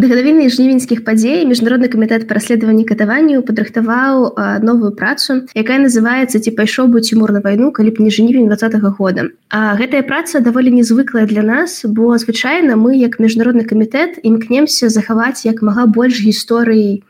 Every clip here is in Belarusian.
дагадавіны жнівеньскіх падзей міжнародны камітэт па расследаванні катаванняў падрыхтаваў новую працу якая называется ці пайшоў бы цімур на вайну калі б не жнівень два -го года а гэтая праца даволі незвыклая для нас бо звычайна мы як міжнародны камітэт імкнемся захаваць як мага больш гісторыі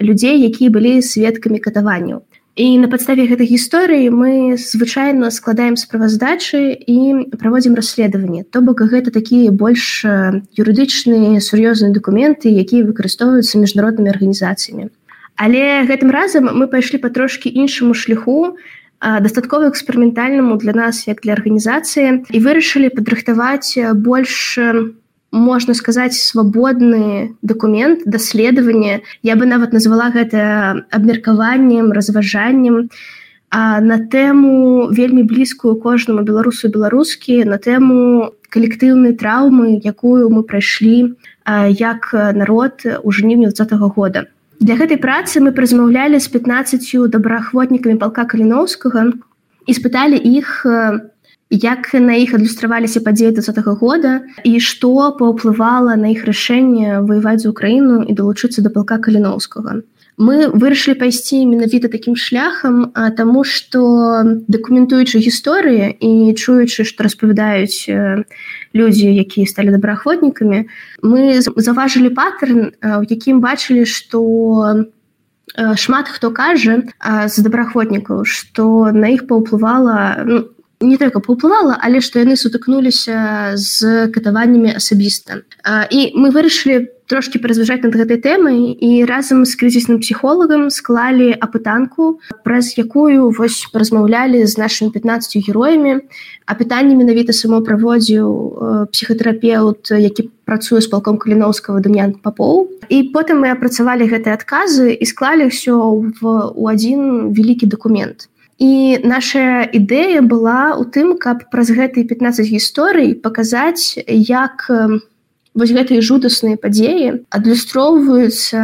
людзей якія былі сведкамі катаванняў І на падставе гэтай гісторыі мы звычайна складаем справаздачы і праводзім расследаванне. То бок гэта такія больш юрыдычныя сур'ёзныя дакументы, якія выкарыстоўваюцца міжнароднымі арганізацыямі. Але гэтым разам мы пайшлі па трошкі іншаму шляху, дастаткова эксперыментальнаму для нас як для арганізацыі і вырашылі падрыхтаваць больш можна сказаць свабодны документ даследаванне я бы нават назвала гэта абмеркаваннем разважаннем на тэму вельмі блізкую кожнаму беларусу беларускі на тэму калектыўнай траўмы якую мы прайшлі як народ у жніўні два -го года. Для гэтай працы мы празмаўлялі з 15 добраахвотнікамі палка каліноўскага і спыталі іх на як на іх адлюстраваліся падзеі -го года і што паўплывала на іх рашэнне ваяваць за Украіну і далучыцца да палка каліноўскага. Мы вырашылі пайсці менавіта такім шляхам, таму што дакументуючы гісторыі і чуючы, што распавядаюць людзі, якія сталі добраахвотнікамі, мы заважылі паттерн, у якім бачылі, што шмат хто кажа з добраахвотнікаў, што на іх паўплывала ну, не только паўплывала але што яны сутыкнуліся з катаваннямі асабіста і мы вырашылі трошки паразважаць над гэтай тэмай і разам з крызісным псіхолагам склалі апытанку праз якую вось размаўлялі з нашими 15 героямі а пытанне менавіта само праводзіў псіхатэрапеўт які працуе з палком каліноўскага дамян папоў і потым мы апрацавалі гэтыя адказы і склалі ўсё в у адзін вялікі документ І наша ідэя была ў тым, каб праз гэтыя 15 гісторый паказаць, як вось гэтыя жудасныя падзеі адлюстроўваюцца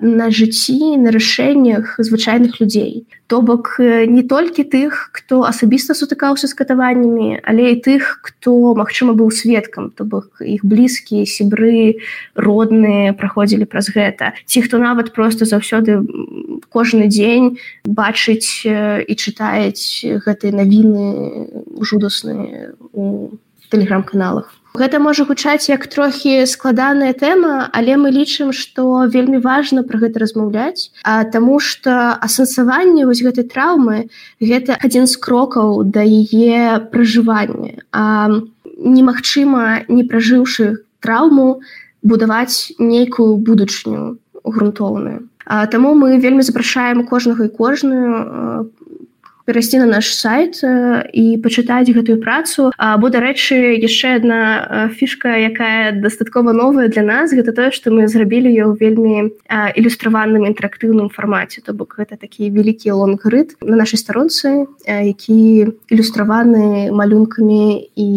на жыцці на рашэннях звычайных людзей. То бок не толькі тых, хто асабіста сутыкаўся з катаваннямі, але і тых, хто, магчыма, быў сведкам, то бок іх блізкія сябры родныя праходзілі праз гэта. Ці хто нават проста заўсёды кожны дзень бачыць і чытаюць гэтыя навіны жудасныя у тэлеграм-каналах. Гэта можа гучаць як трохі складаная тэма, але мы лічым, што вельмі важна пра гэта размаўляць, а таму што асэнсаванне вось гэтай траўмы гэта адзін з крокаў да яе пражывання. А немагчыма, не пражыўшы траўму будаваць нейкую будучню грунтоўную. Таму мы вельмі запрашаем кожнага і кожную перайсці на наш сайт і пачытаць гэтую працу. Або дарэчы яшчэ одна фішка якая дастаткова новая для нас гэта тое што мы зрабілі ее ў вельмі ілюстраваным інтэрактыўным фармаце. То бок гэта такі вялікі лонгрыт на нашай старонцы які ілюстраваны малюнкамі і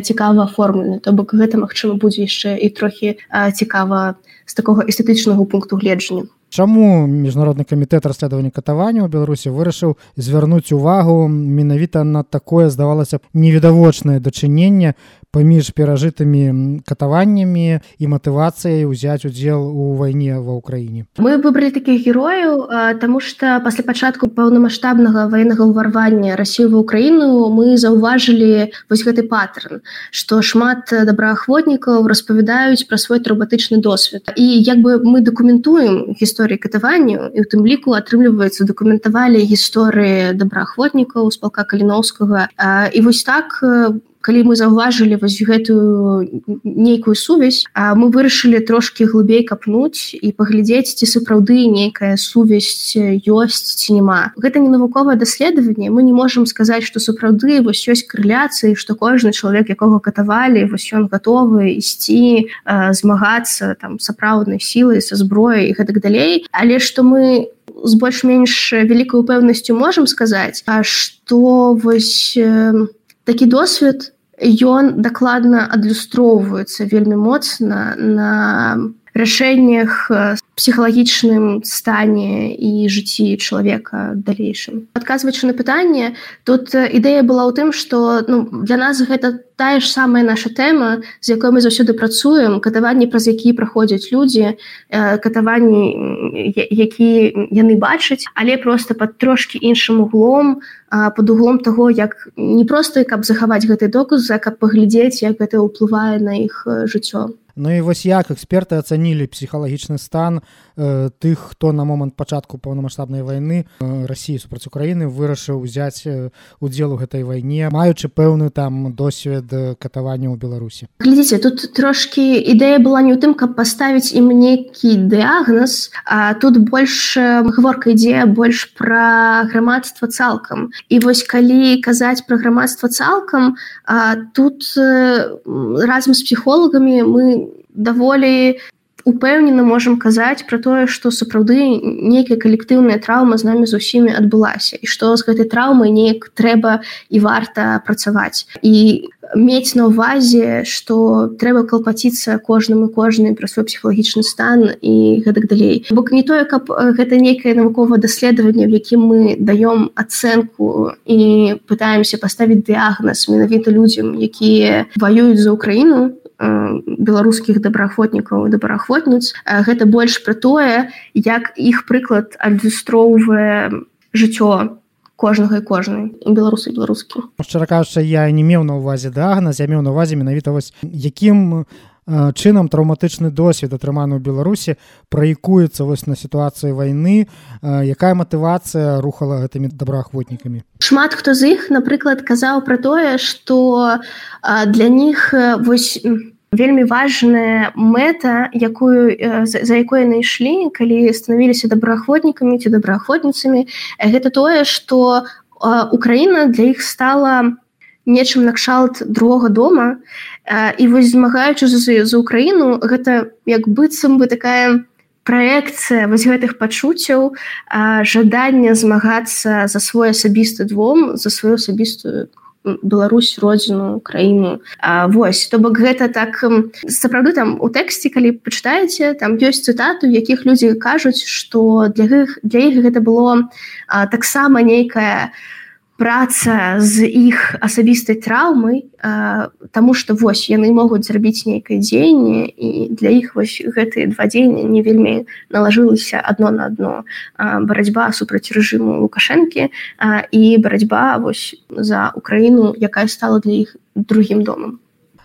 цікава оформлены то бок гэта магчыма будзе яшчэ і трохі цікава з такога эстэтычнага пункту гледжання Чаму міжнародны камітэт расследавання катавання ў Беларусі вырашыў звярнуць увагу менавіта на такое здавалася б невідавочнае дачыненне паміж перажытымі катаваннямі і матывацыяй узяць удзел у вайне ва ўкраіне. Мы выбралі такіх герояў тому что пасля пачатку паўнамасштабнага военнага ўварвання Росію в Украіну мы заўважылі вось гэты паттерн что шмат добраахвотнікаў распавядаюць пра свой траўматычны досвед. І як бы мы дакументуем гісторыі катаванню і у тым ліку атрымліваецца дакументавалі гісторыі добраахвотнікаў з палка каліноўскага. І вось так у калі мы заўважылі вось гэтую нейкую сувязь а мы вырашылі трошки глыбей капнуць і паглядзець ці сапраўды нейкая сувязь ёсць ці няма. Гэта не навуковае даследаванне. Мы не можемм сказаць что сапраўды вось ёсць крыляцыі что кожны чалавек якога катавалі вось ён гатовы ісці змагацца там сапраўднай сілай са зброяй і гэтак далей. Але что мы з больш-менш вялікай упэўнасцю можемм сказаць а что вось такі досвед ён дакладна адлюстроўваецца вельмі моцна на рашэннях псіхалагічным стане і жыцці чалавека далейшым адказваючы на пытанне тут ідэя была ў тым што ну, для нас гэта тая ж самая наша тэма з якой мы заўсёды працуем катаванні праз які праходзяць людзі катаванні які яны бачаць але просто под трошки іншым углом под углом того як не просто каб захаваць гэты доказ а каб паглядзець як гэта ўплывае на іх жыццё Ну і вось як эксперты ацанілі псіхалагічны стан э, тых хто на момант пачатку паўнамасштабнай вайны э, Росіі супраць Україніны вырашыў узяць э, удзел у гэтай вайне маючы пэўны там досвед катавання ў Беларусі. Глядзіце тут трошки ідэя была не ў тым каб паставіць ім нейкі дыагноз а тут больш гаворка ідзе больш пра грамадства цалкам. І вось калі казаць пра грамадства цалкам а, тут разам з псіхолагамі мы даволі упэўнена можам казаць пра тое што сапраўды нейкая калектыўная траўма з намі з усімі адбылася і што з гэтай траўмай неяк трэба і варта працаваць. І мець на увазе што трэба калпаціцца кожнаму кожны пра свой псіхалагічны стан і гэтак далей. Бок не тое каб гэта нейкае навуковае даследаванне в якім мы даём ацэнку і пытаемся паставіць дыягназ менавіта людзям якія ваююць за ўкраіну беларускіх добраахвотнікаў добраахвотніц гэта больш пра тое як іх прыклад адлюстроўвае жыццё кожнага і кожнай беларусы беларускі. Шчыра кажучы я не меў на увазе дагназ я меў на увазе менавіта вось якім чынам траўматычны досвед атрыманы ў беларусі праекуецца вось на сітуацыі вайны якая матывацыя рухала гэтымі добраахвотнікамі шмат хто з іх напрыклад казаў пра тое што для них вось вельмі важная мэта якую за якой яны ішлі калі станавіліся добраахвотнікамі ці добраахвотніцамі гэта тое што Украіна для іх стала нечым накшалт другога дома і вось змагаючы за, за Украіну гэта як быццам бы такая праекцыя вось гэтых пачуццяў жадання змагацца за свой асабісты двом за сваю асабістую Беларусь родзіну краіну Вось то бок гэта так сапраўды там у тэксце калі пачытаеце там ёсць цытату якіх людзі кажуць што для іх для іх гэта было таксама нейкая у праца з іх асабістай траўмай Таму што вось яны могуць зрабіць нейкае дзеянне і для іх вось гэтыя два дзеяння не вельмі налажылася адно на адно. Барацьба супраць рэжыму лукашэнкі і барацьба вось за Украіну якая стала для іх другім домам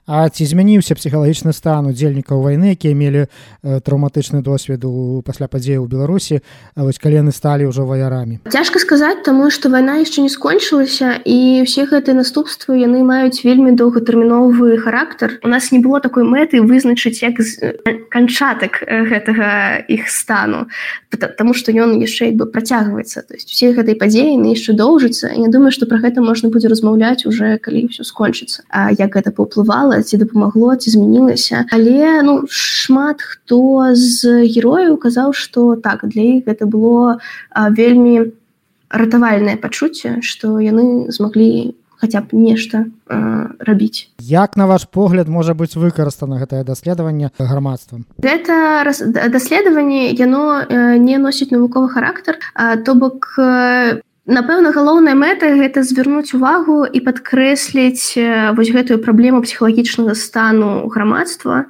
А ці змяніўся псіхалагічны стан удзельнікаў вайны якія мелі э, траўматычны досвед у пасля падзею ў беларусі вось калі яны сталі ўжо ваярамі? Цяжка сказаць таму што вайна яшчэ не скончылася і ўсе гэтыя наступствы яны маюць вельмі доўгатэрміновы характар. У нас не было такой мэты вызначыць як з канчатак гэтага іх стану потому что ён яшчэ бы працягваецца. То есть все гэтай падзеі на яшчэ доўжыцца я думаю что про гэта можна будзе размаўляць уже калі ўсё скончыцца. А як гэта паўплывала ці дапамагло ці змянілася. Але ну шмат хто з герояў казаў что так для іх гэта было а, вельмі ратавальнае пачуцце что яны змаглі хотя б нешта рабіць. Як на ваш погляд можа быць выкарыстана гэтае даследаванне грамадствам? Гэта даследаванне яно не носіць навуковы характар то бок напэўна галоўная мэта гэта звярнуць увагу і падкрэсліць вось гэтую праблему псіхалагічнага стану грамадства.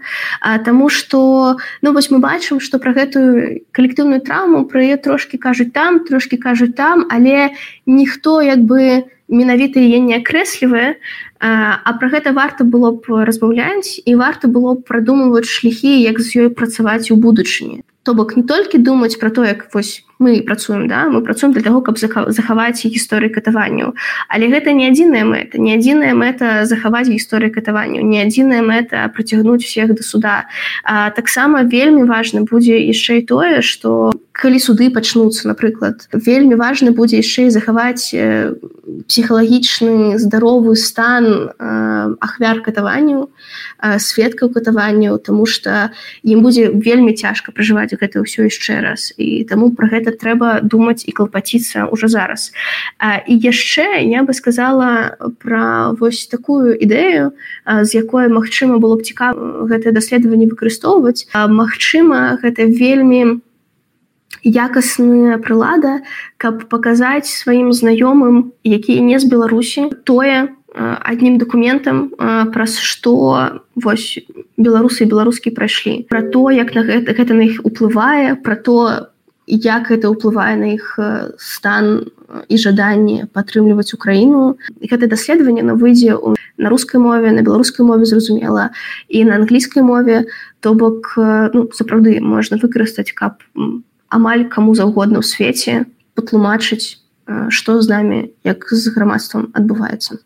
Таму что ну вось мы бачым что про гэтую калектыўную траўму пра яе трошки кажуць там трошки кажуць там але ніхто як бы менавіта яе не акрэслівае. А пра гэта варта было б разбаўляць і варта было б прадумваць шляхі як з ёй працаваць у будучыні то бок не толькі думаць про то як вось мы працуем да мы працуем для того каб захаваць гісторыі катаванняў. Але гэта не адзіная мэта не адзіная мэта захаваць гісторыі катаванняў не адзіная мэта прыцягнуць всех да суда. Таксама вельмі важна будзе яшчэ і тое что калі суды пачнуцца напрыклад вельмі важна будзе яшчэ і захаваць псіхалагічны здаровы стан ахвяр катаванняў сведкаў катаванняў тому что ім будзе вельмі цяжка пражываць паўтараць гэта ўсё яшчэ раз. І таму пра гэта трэба думаць і клапаціцца ўжо зараз. А, і яшчэ я бы сказала пра вось такую ідэю з якой магчыма было б цікава гэтае даследаванне выкарыстоўваць. Магчыма гэта вельмі якасная прылада каб паказаць сваім знаёмым якія не з беларусі тое аднім документам праз што вось беларусы беларускі прайшлі. Пра то як на гэта гэта на іх уплывае пра то як гэта ўплывае на іх стан і жаданні падтрымліваць украіну. Гэта даследаванне на выйдзе у на рускай мове на беларускай мове зразумела і на англійскай мове то бок ну, сапраўды можна выкарыстаць каб амаль каму заўгодна ў свеце патлумачыць што з намі як з грамадствам адбываецца